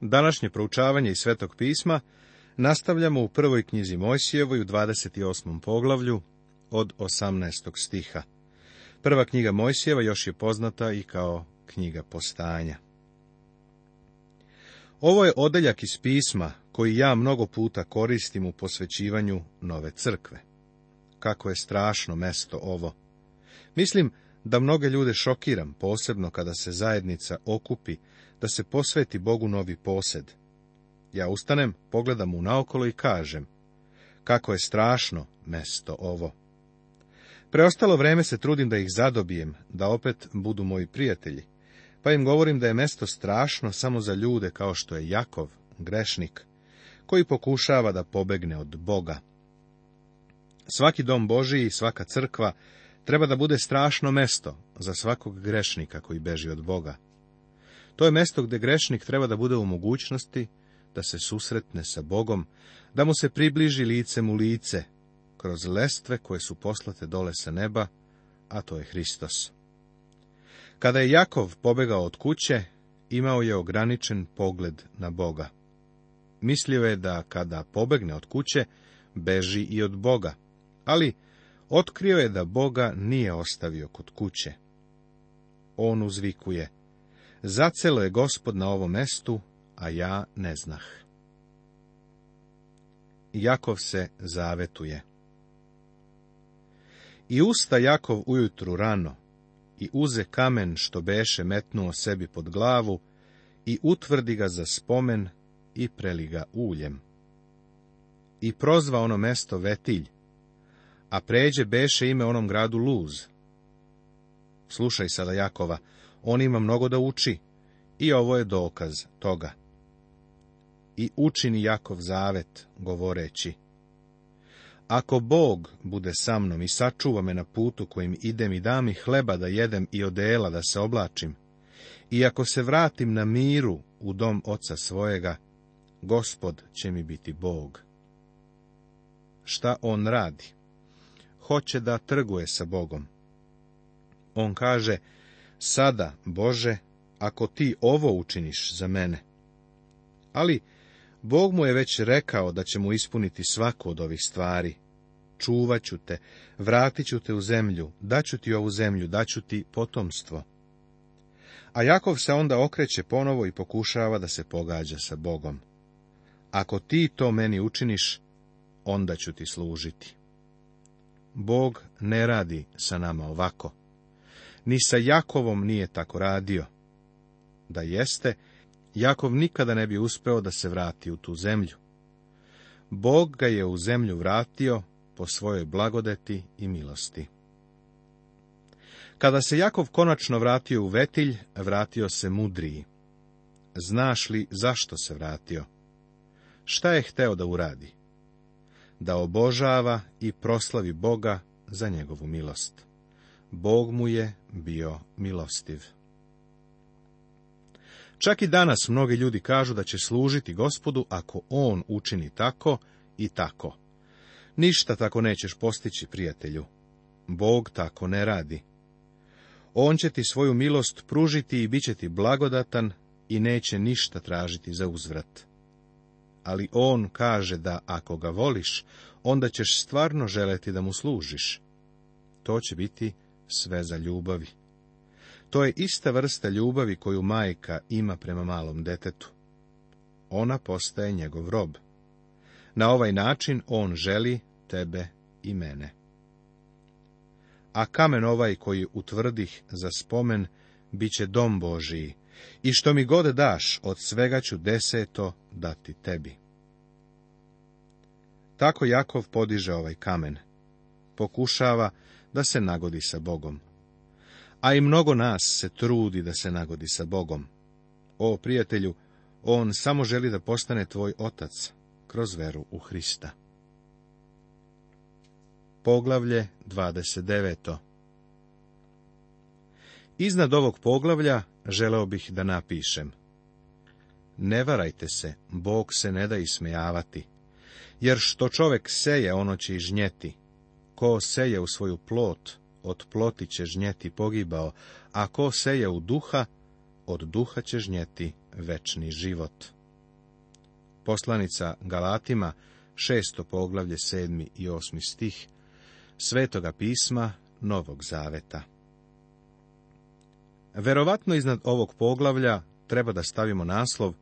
Današnje proučavanje iz Svetog pisma nastavljamo u prvoj knjizi Mojsijevoj u 28. poglavlju od 18. stiha. Prva knjiga Mojsijeva još je poznata i kao knjiga postanja. Ovo je odeljak iz pisma koji ja mnogo puta koristim u posvećivanju nove crkve. Kako je strašno mesto ovo. Mislim da mnoge ljude šokiram, posebno kada se zajednica okupi da se posveti Bogu novi posed. Ja ustanem, pogledam mu naokolo i kažem, kako je strašno mesto ovo. Preostalo vreme se trudim da ih zadobijem, da opet budu moji prijatelji, pa im govorim da je mesto strašno samo za ljude kao što je Jakov, grešnik, koji pokušava da pobegne od Boga. Svaki dom Božiji i svaka crkva treba da bude strašno mesto za svakog grešnika koji beži od Boga. To je mesto gde grešnik treba da bude u mogućnosti da se susretne sa Bogom, da mu se približi licem u lice, kroz lestve koje su poslate dole sa neba, a to je Hristos. Kada je Jakov pobegao od kuće, imao je ograničen pogled na Boga. Mislio je da kada pobegne od kuće, beži i od Boga, ali otkrio je da Boga nije ostavio kod kuće. On uzvikuje, Zacelo je gospod na ovom mestu, a ja ne znah. Jakov se zavetuje. I usta Jakov ujutru rano, i uze kamen što beše metnuo sebi pod glavu, i utvrdi ga za spomen, i preli ga uljem. I prozva ono mesto Vetilj, a pređe beše ime onom gradu Luz. Slušaj sada Jakova, on ima mnogo da uči i ovo je dokaz toga. I učini Jakov zavet, govoreći. Ako Bog bude sa mnom i sačuva me na putu kojim idem i dami mi hleba da jedem i odela da se oblačim, i ako se vratim na miru u dom oca svojega, gospod će mi biti Bog. Šta on radi? Hoće da trguje sa Bogom. On kaže, Sada, Bože, ako ti ovo učiniš za mene. Ali Bog mu je već rekao da će mu ispuniti svaku od ovih stvari. Čuvat ću te, vratit ću te u zemlju, daću ti ovu zemlju, daću ti potomstvo. A Jakov se onda okreće ponovo i pokušava da se pogađa sa Bogom. Ako ti to meni učiniš, onda ću ti služiti. Bog ne radi sa nama ovako ni sa Jakovom nije tako radio. Da jeste, Jakov nikada ne bi uspeo da se vrati u tu zemlju. Bog ga je u zemlju vratio po svojoj blagodeti i milosti. Kada se Jakov konačno vratio u Vetilj, vratio se mudriji. Znaš li zašto se vratio? Šta je hteo da uradi? Da obožava i proslavi Boga za njegovu milost. Bog mu je bio milostiv. Čak i danas mnogi ljudi kažu da će služiti gospodu ako on učini tako i tako. Ništa tako nećeš postići, prijatelju. Bog tako ne radi. On će ti svoju milost pružiti i bit će ti blagodatan i neće ništa tražiti za uzvrat. Ali on kaže da ako ga voliš, onda ćeš stvarno želeti da mu služiš. To će biti sve za ljubavi. To je ista vrsta ljubavi koju majka ima prema malom detetu. Ona postaje njegov rob. Na ovaj način on želi tebe i mene. A kamen ovaj koji utvrdih za spomen, bit će dom Božiji, i što mi god daš, od svega ću deseto dati tebi. Tako Jakov podiže ovaj kamen. Pokušava da se nagodi sa Bogom. A i mnogo nas se trudi da se nagodi sa Bogom. O, prijatelju, on samo želi da postane tvoj otac kroz veru u Hrista. Poglavlje 29. Iznad ovog poglavlja želeo bih da napišem. Ne varajte se, Bog se ne da ismejavati, jer što čovek seje, ono će i žnjeti. Ko seje u svoju plot, od ploti će žnjeti pogibao, a ko seje u duha, od duha će žnjeti večni život. Poslanica Galatima, šesto poglavlje, sedmi i osmi stih, Svetoga pisma Novog Zaveta. Verovatno iznad ovog poglavlja treba da stavimo naslov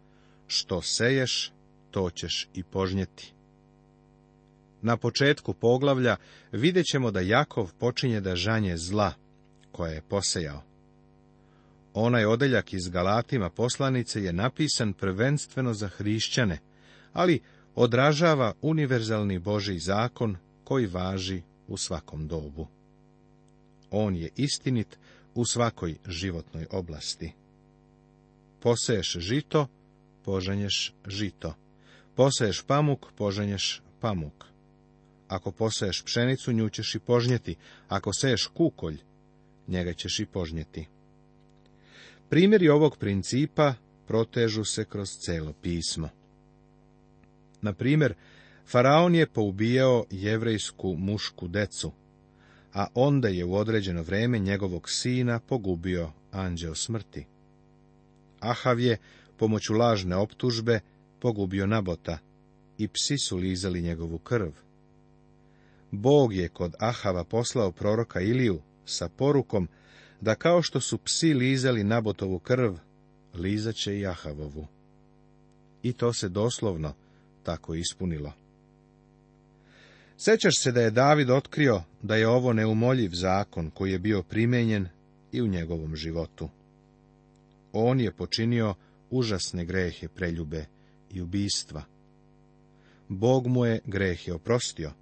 Što seješ, to ćeš i požnjeti. Na početku poglavlja vidjet ćemo da Jakov počinje da žanje zla koje je posejao. Onaj odeljak iz Galatima poslanice je napisan prvenstveno za hrišćane, ali odražava univerzalni Boži zakon koji važi u svakom dobu. On je istinit u svakoj životnoj oblasti. Poseješ žito, poženješ žito. Poseješ pamuk, poženješ pamuk. Ako poseješ pšenicu, nju ćeš i požnjeti, ako seješ kukolj, njega ćeš i požnjeti. Primjeri ovog principa protežu se kroz celo pismo. Na primjer, Faraon je poubijao jevrejsku mušku decu, a onda je u određeno vrijeme njegovog sina pogubio anđeo smrti. Ahav je, pomoću lažne optužbe, pogubio nabota i psi su lizali njegovu krv. Bog je kod Ahava poslao proroka Iliju sa porukom da kao što su psi lizali nabotovu krv, lizaće i Ahavovu. I to se doslovno tako ispunilo. Sećaš se da je David otkrio da je ovo neumoljiv zakon koji je bio primijenjen i u njegovom životu. On je počinio užasne grehe preljube i ubistva. Bog mu je grehe oprostio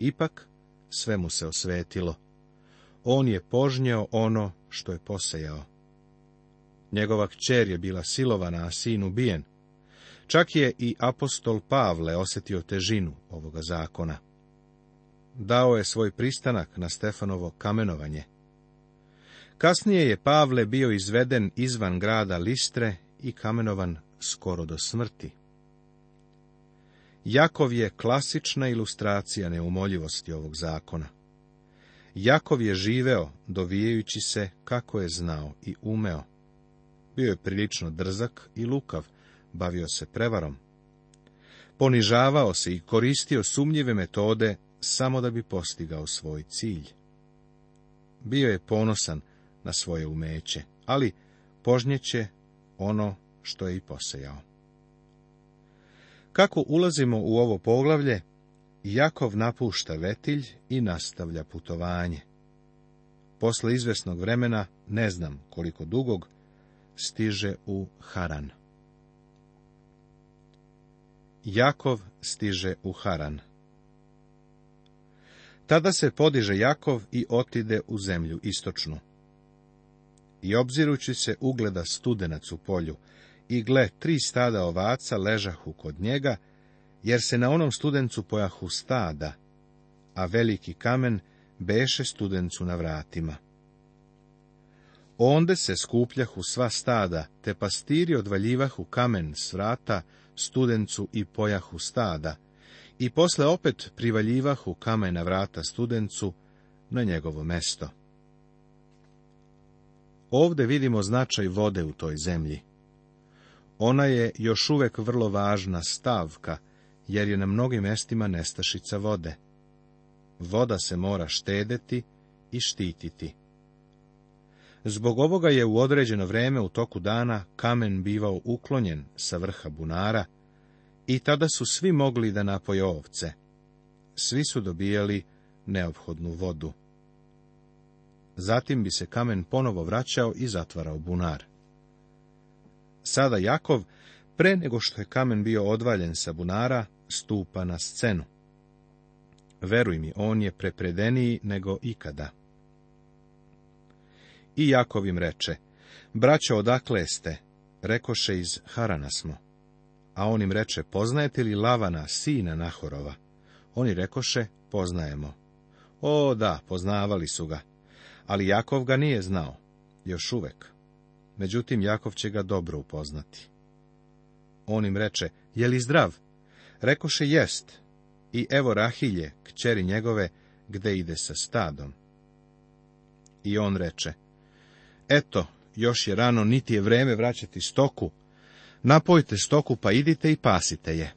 Ipak, sve mu se osvetilo. On je požnjeo ono što je posejao. Njegova kćer je bila silovana, a sin ubijen. Čak je i apostol Pavle osjetio težinu ovoga zakona. Dao je svoj pristanak na Stefanovo kamenovanje. Kasnije je Pavle bio izveden izvan grada Listre i kamenovan skoro do smrti. Jakov je klasična ilustracija neumoljivosti ovog zakona. Jakov je živeo, dovijajući se kako je znao i umeo. Bio je prilično drzak i lukav, bavio se prevarom. Ponižavao se i koristio sumnjive metode samo da bi postigao svoj cilj. Bio je ponosan na svoje umeće, ali požnjeće ono što je i posejao. Kako ulazimo u ovo poglavlje, Jakov napušta vetilj i nastavlja putovanje. Posle izvesnog vremena, ne znam koliko dugog, stiže u Haran. Jakov stiže u Haran. Tada se podiže Jakov i otide u zemlju istočnu. I obzirući se ugleda studenac u polju, i gle, tri stada ovaca ležahu kod njega, jer se na onom studencu pojahu stada, a veliki kamen beše studencu na vratima. Onde se skupljahu sva stada, te pastiri odvaljivahu kamen s vrata studencu i pojahu stada, i posle opet privaljivahu kamen na vrata studencu na njegovo mesto. Ovde vidimo značaj vode u toj zemlji. Ona je još uvek vrlo važna stavka, jer je na mnogim mestima nestašica vode. Voda se mora štedeti i štititi. Zbog ovoga je u određeno vreme u toku dana kamen bivao uklonjen sa vrha bunara i tada su svi mogli da napoje ovce. Svi su dobijali neophodnu vodu. Zatim bi se kamen ponovo vraćao i zatvarao bunar. Sada Jakov, pre nego što je kamen bio odvaljen sa bunara, stupa na scenu. Veruj mi, on je prepredeniji nego ikada. I Jakov im reče, braćo, odakle ste? Rekoše iz Harana smo. A on im reče, poznajete li Lavana, sina Nahorova? Oni rekoše, poznajemo. O, da, poznavali su ga. Ali Jakov ga nije znao, još uvek međutim Jakov će ga dobro upoznati. On im reče, je li zdrav? Rekoše jest, i evo Rahilje, kćeri njegove, gde ide sa stadom. I on reče, eto, još je rano, niti je vreme vraćati stoku, napojte stoku pa idite i pasite je.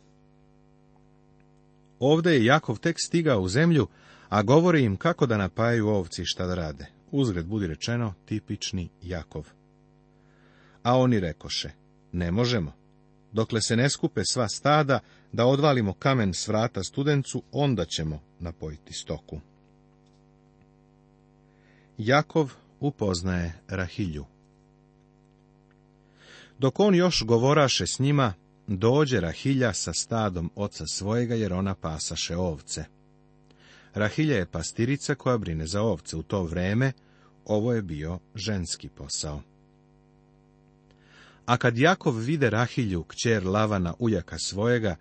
Ovde je Jakov tek stigao u zemlju, a govori im kako da napajaju ovci i šta da rade. Uzgled budi rečeno, tipični Jakov. A oni rekoše, ne možemo. Dokle se ne skupe sva stada, da odvalimo kamen s vrata studencu, onda ćemo napojiti stoku. Jakov upoznaje Rahilju. Dok on još govoraše s njima, dođe Rahilja sa stadom oca svojega, jer ona pasaše ovce. Rahilja je pastirica koja brine za ovce. U to vreme ovo je bio ženski posao. A kad Jakov vide Rahilju, kćer Lavana ujaka svojega,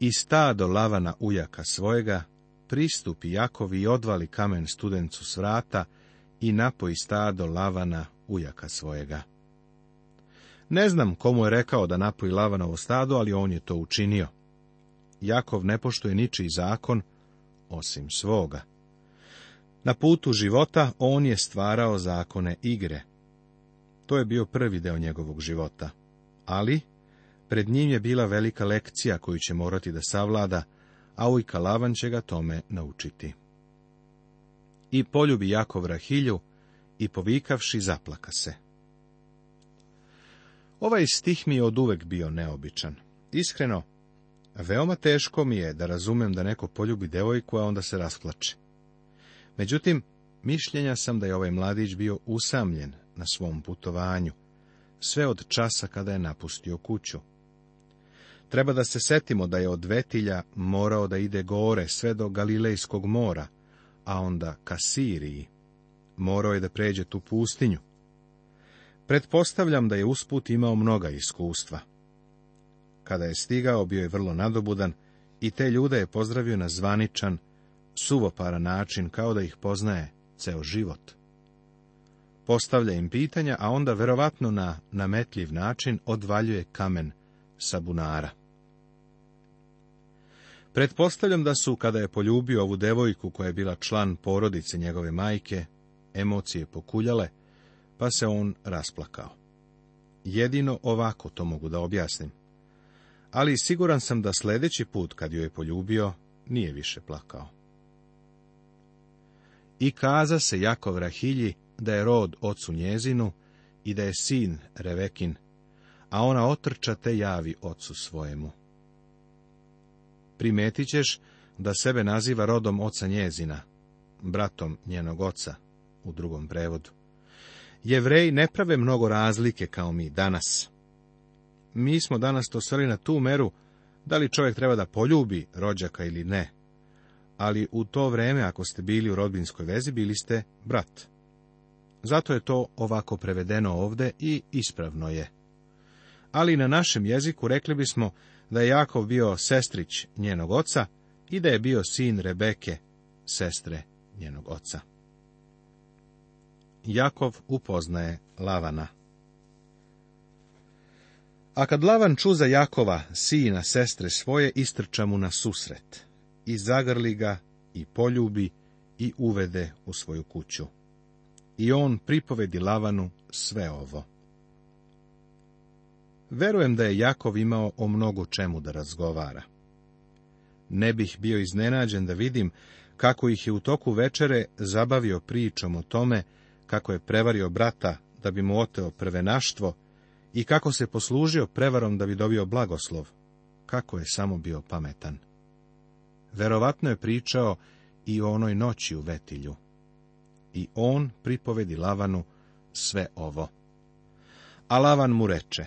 i stado Lavana ujaka svojega, pristupi Jakov i odvali kamen studencu s vrata i napoji stado Lavana ujaka svojega. Ne znam komu je rekao da napoji Lavanovo stado, ali on je to učinio. Jakov ne poštuje ničiji zakon, osim svoga. Na putu života on je stvarao zakone igre, to je bio prvi deo njegovog života. Ali, pred njim je bila velika lekcija koju će morati da savlada, a ujka Lavan će ga tome naučiti. I poljubi Jakov Rahilju i povikavši zaplaka se. Ovaj stih mi je od uvek bio neobičan. Iskreno, veoma teško mi je da razumem da neko poljubi devojku, a onda se rasplače. Međutim, mišljenja sam da je ovaj mladić bio usamljen, na svom putovanju, sve od časa kada je napustio kuću. Treba da se setimo da je od Vetilja morao da ide gore sve do Galilejskog mora, a onda ka Siriji. Morao je da pređe tu pustinju. Pretpostavljam da je usput imao mnoga iskustva. Kada je stigao, bio je vrlo nadobudan i te ljude je pozdravio na zvaničan, para način, kao da ih poznaje ceo život postavlja im pitanja, a onda verovatno na nametljiv način odvaljuje kamen sa bunara. Pretpostavljam da su, kada je poljubio ovu devojku koja je bila član porodice njegove majke, emocije pokuljale, pa se on rasplakao. Jedino ovako to mogu da objasnim. Ali siguran sam da sljedeći put kad joj je poljubio, nije više plakao. I kaza se Jakov Rahilji, da je rod ocu njezinu i da je sin Revekin, a ona otrča te javi ocu svojemu. Primetit ćeš da sebe naziva rodom oca njezina, bratom njenog oca, u drugom prevodu. Jevreji ne prave mnogo razlike kao mi danas. Mi smo danas to sveli na tu meru, da li čovjek treba da poljubi rođaka ili ne. Ali u to vreme, ako ste bili u rodbinskoj vezi, bili ste brat. Zato je to ovako prevedeno ovde i ispravno je. Ali na našem jeziku rekli bismo da je Jakov bio sestrić njenog oca i da je bio sin Rebeke, sestre njenog oca. Jakov upoznaje Lavana. A kad Lavan čuza Jakova, sina sestre svoje, istrča mu na susret, i zagrli ga, i poljubi, i uvede u svoju kuću i on pripovedi Lavanu sve ovo. Verujem da je Jakov imao o mnogo čemu da razgovara. Ne bih bio iznenađen da vidim kako ih je u toku večere zabavio pričom o tome kako je prevario brata da bi mu oteo prvenaštvo i kako se poslužio prevarom da bi dobio blagoslov, kako je samo bio pametan. Verovatno je pričao i o onoj noći u vetilju i on pripovedi Lavanu sve ovo. A Lavan mu reče,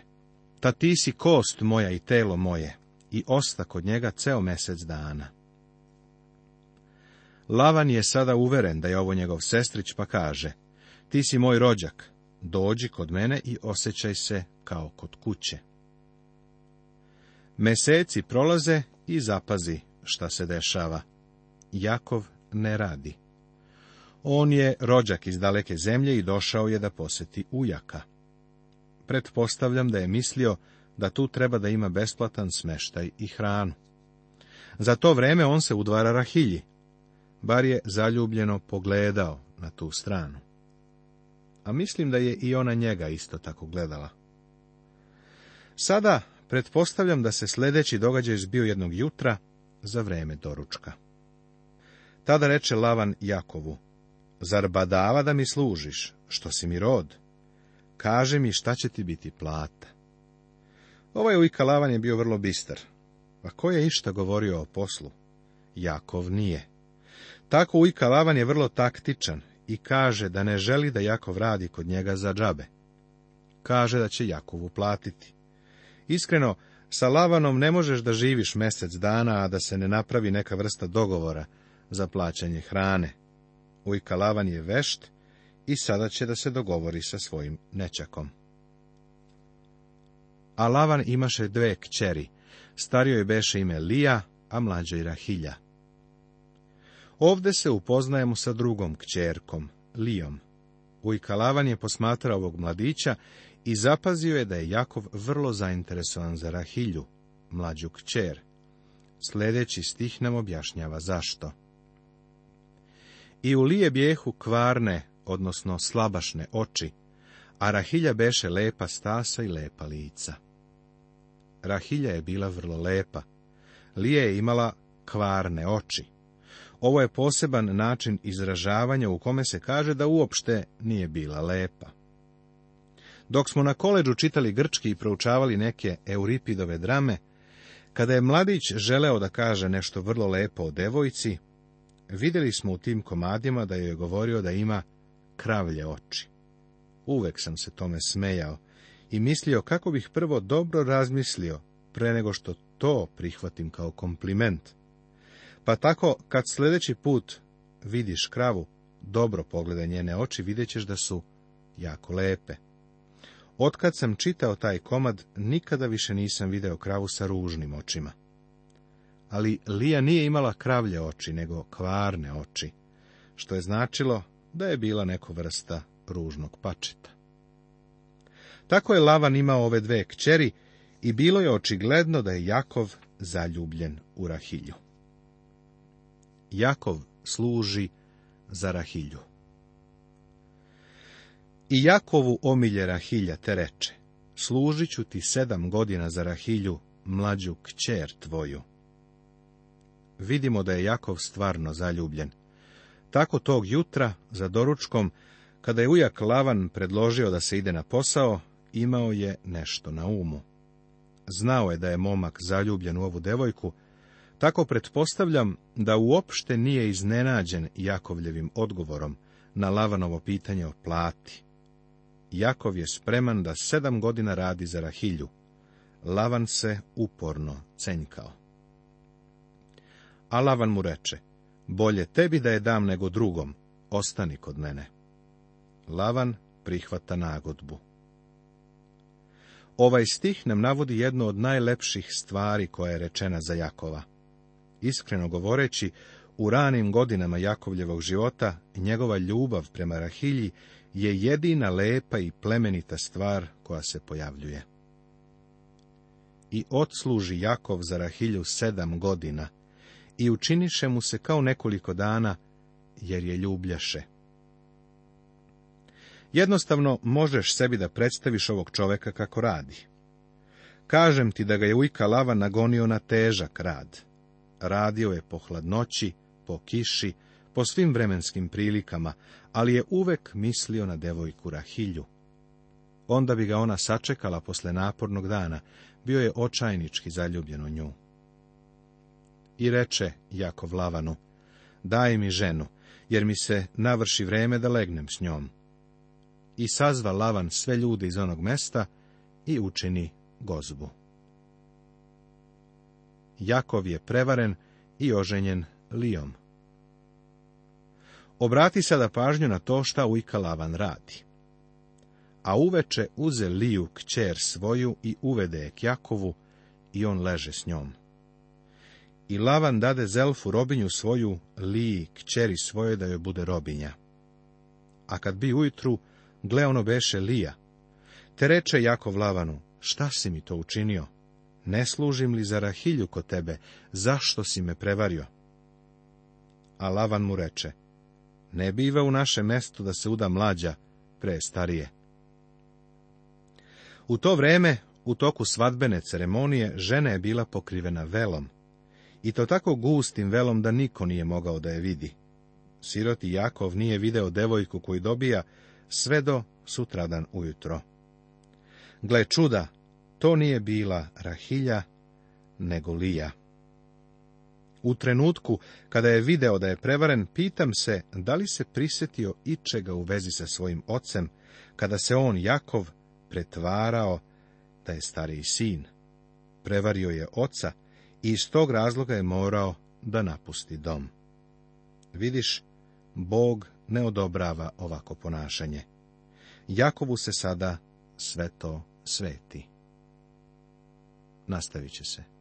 ta ti si kost moja i telo moje, i osta kod njega ceo mesec dana. Lavan je sada uveren da je ovo njegov sestrić, pa kaže, ti si moj rođak, dođi kod mene i osjećaj se kao kod kuće. Meseci prolaze i zapazi šta se dešava. Jakov ne radi. On je rođak iz daleke zemlje i došao je da posjeti ujaka. Pretpostavljam da je mislio da tu treba da ima besplatan smeštaj i hranu. Za to vreme on se udvara Rahilji. Bar je zaljubljeno pogledao na tu stranu. A mislim da je i ona njega isto tako gledala. Sada pretpostavljam da se sljedeći događaj zbio jednog jutra za vreme doručka. Tada reče Lavan Jakovu, Zar badava da mi služiš, što si mi rod? Kaže mi šta će ti biti plata. Ovaj ujkalavan je bio vrlo bistar. Pa ko je išta govorio o poslu? Jakov nije. Tako ujkalavan je vrlo taktičan i kaže da ne želi da Jakov radi kod njega za džabe. Kaže da će Jakovu platiti. Iskreno, sa Lavanom ne možeš da živiš mjesec dana, a da se ne napravi neka vrsta dogovora za plaćanje hrane. Ujkalavan je vešt i sada će da se dogovori sa svojim nečakom. A Lavan imaše dve kćeri. Starijoj beše ime Lija, a mlađoj Rahilja. Ovde se upoznajemo sa drugom kćerkom, Lijom. Ujkalavan je posmatrao ovog mladića i zapazio je da je Jakov vrlo zainteresovan za Rahilju, mlađu kćer. Sljedeći stih nam objašnjava zašto. I Lije bijehu kvarne, odnosno slabašne oči, a Rahilja beše lepa stasa i lepa lica. Rahilja je bila vrlo lepa. Lije je imala kvarne oči. Ovo je poseban način izražavanja u kome se kaže da uopšte nije bila lepa. Dok smo na koleđu čitali grčki i proučavali neke Euripidove drame, kada je mladić želeo da kaže nešto vrlo lepo o devojci, Vidjeli smo u tim komadima da je govorio da ima kravlje oči. Uvek sam se tome smejao i mislio kako bih prvo dobro razmislio pre nego što to prihvatim kao kompliment. Pa tako, kad sljedeći put vidiš kravu, dobro pogledaj njene oči, vidjet ćeš da su jako lepe. Otkad sam čitao taj komad, nikada više nisam video kravu sa ružnim očima ali Lija nije imala kravlje oči, nego kvarne oči, što je značilo da je bila neko vrsta ružnog pačeta. Tako je Lavan imao ove dve kćeri i bilo je očigledno da je Jakov zaljubljen u Rahilju. Jakov služi za Rahilju. I Jakovu omilje Rahilja te reče, služit ću ti sedam godina za Rahilju, mlađu kćer tvoju vidimo da je Jakov stvarno zaljubljen. Tako tog jutra, za doručkom, kada je ujak Lavan predložio da se ide na posao, imao je nešto na umu. Znao je da je momak zaljubljen u ovu devojku, tako pretpostavljam da uopšte nije iznenađen Jakovljevim odgovorom na Lavanovo pitanje o plati. Jakov je spreman da sedam godina radi za Rahilju. Lavan se uporno cenjkao a Lavan mu reče, bolje tebi da je dam nego drugom, ostani kod mene. Lavan prihvata nagodbu. Ovaj stih nam navodi jednu od najlepših stvari koja je rečena za Jakova. Iskreno govoreći, u ranim godinama Jakovljevog života njegova ljubav prema Rahilji je jedina lepa i plemenita stvar koja se pojavljuje. I odsluži Jakov za Rahilju sedam godina, i učiniše mu se kao nekoliko dana, jer je ljubljaše. Jednostavno možeš sebi da predstaviš ovog čoveka kako radi. Kažem ti da ga je ujka lava nagonio na težak rad. Radio je po hladnoći, po kiši, po svim vremenskim prilikama, ali je uvek mislio na devojku Rahilju. Onda bi ga ona sačekala posle napornog dana, bio je očajnički zaljubljen u nju i reče Jakov Lavanu, daj mi ženu, jer mi se navrši vreme da legnem s njom. I sazva Lavan sve ljude iz onog mesta i učini gozbu. Jakov je prevaren i oženjen Lijom. Obrati sada pažnju na to šta ujka Lavan radi. A uveče uze Liju kćer svoju i uvede je k Jakovu i on leže s njom. I Lavan dade Zelfu robinju svoju, Liji, kćeri svoje da joj bude robinja. A kad bi ujutru, gle ono beše Lija. Te reče Jakov Lavanu, šta si mi to učinio? Ne služim li za Rahilju kod tebe, zašto si me prevario? A Lavan mu reče, ne biva u našem mestu da se uda mlađa, pre starije. U to vreme, u toku svadbene ceremonije, žena je bila pokrivena velom, i to tako gustim velom da niko nije mogao da je vidi. Siroti Jakov nije video devojku koju dobija sve do sutradan ujutro. Gle čuda, to nije bila Rahilja, nego Lija. U trenutku kada je video da je prevaren, pitam se da li se prisjetio ičega u vezi sa svojim ocem, kada se on, Jakov, pretvarao da je stariji sin. Prevario je oca, i iz tog razloga je morao da napusti dom. Vidiš, Bog ne odobrava ovako ponašanje. Jakovu se sada sve to sveti. Nastavit će se.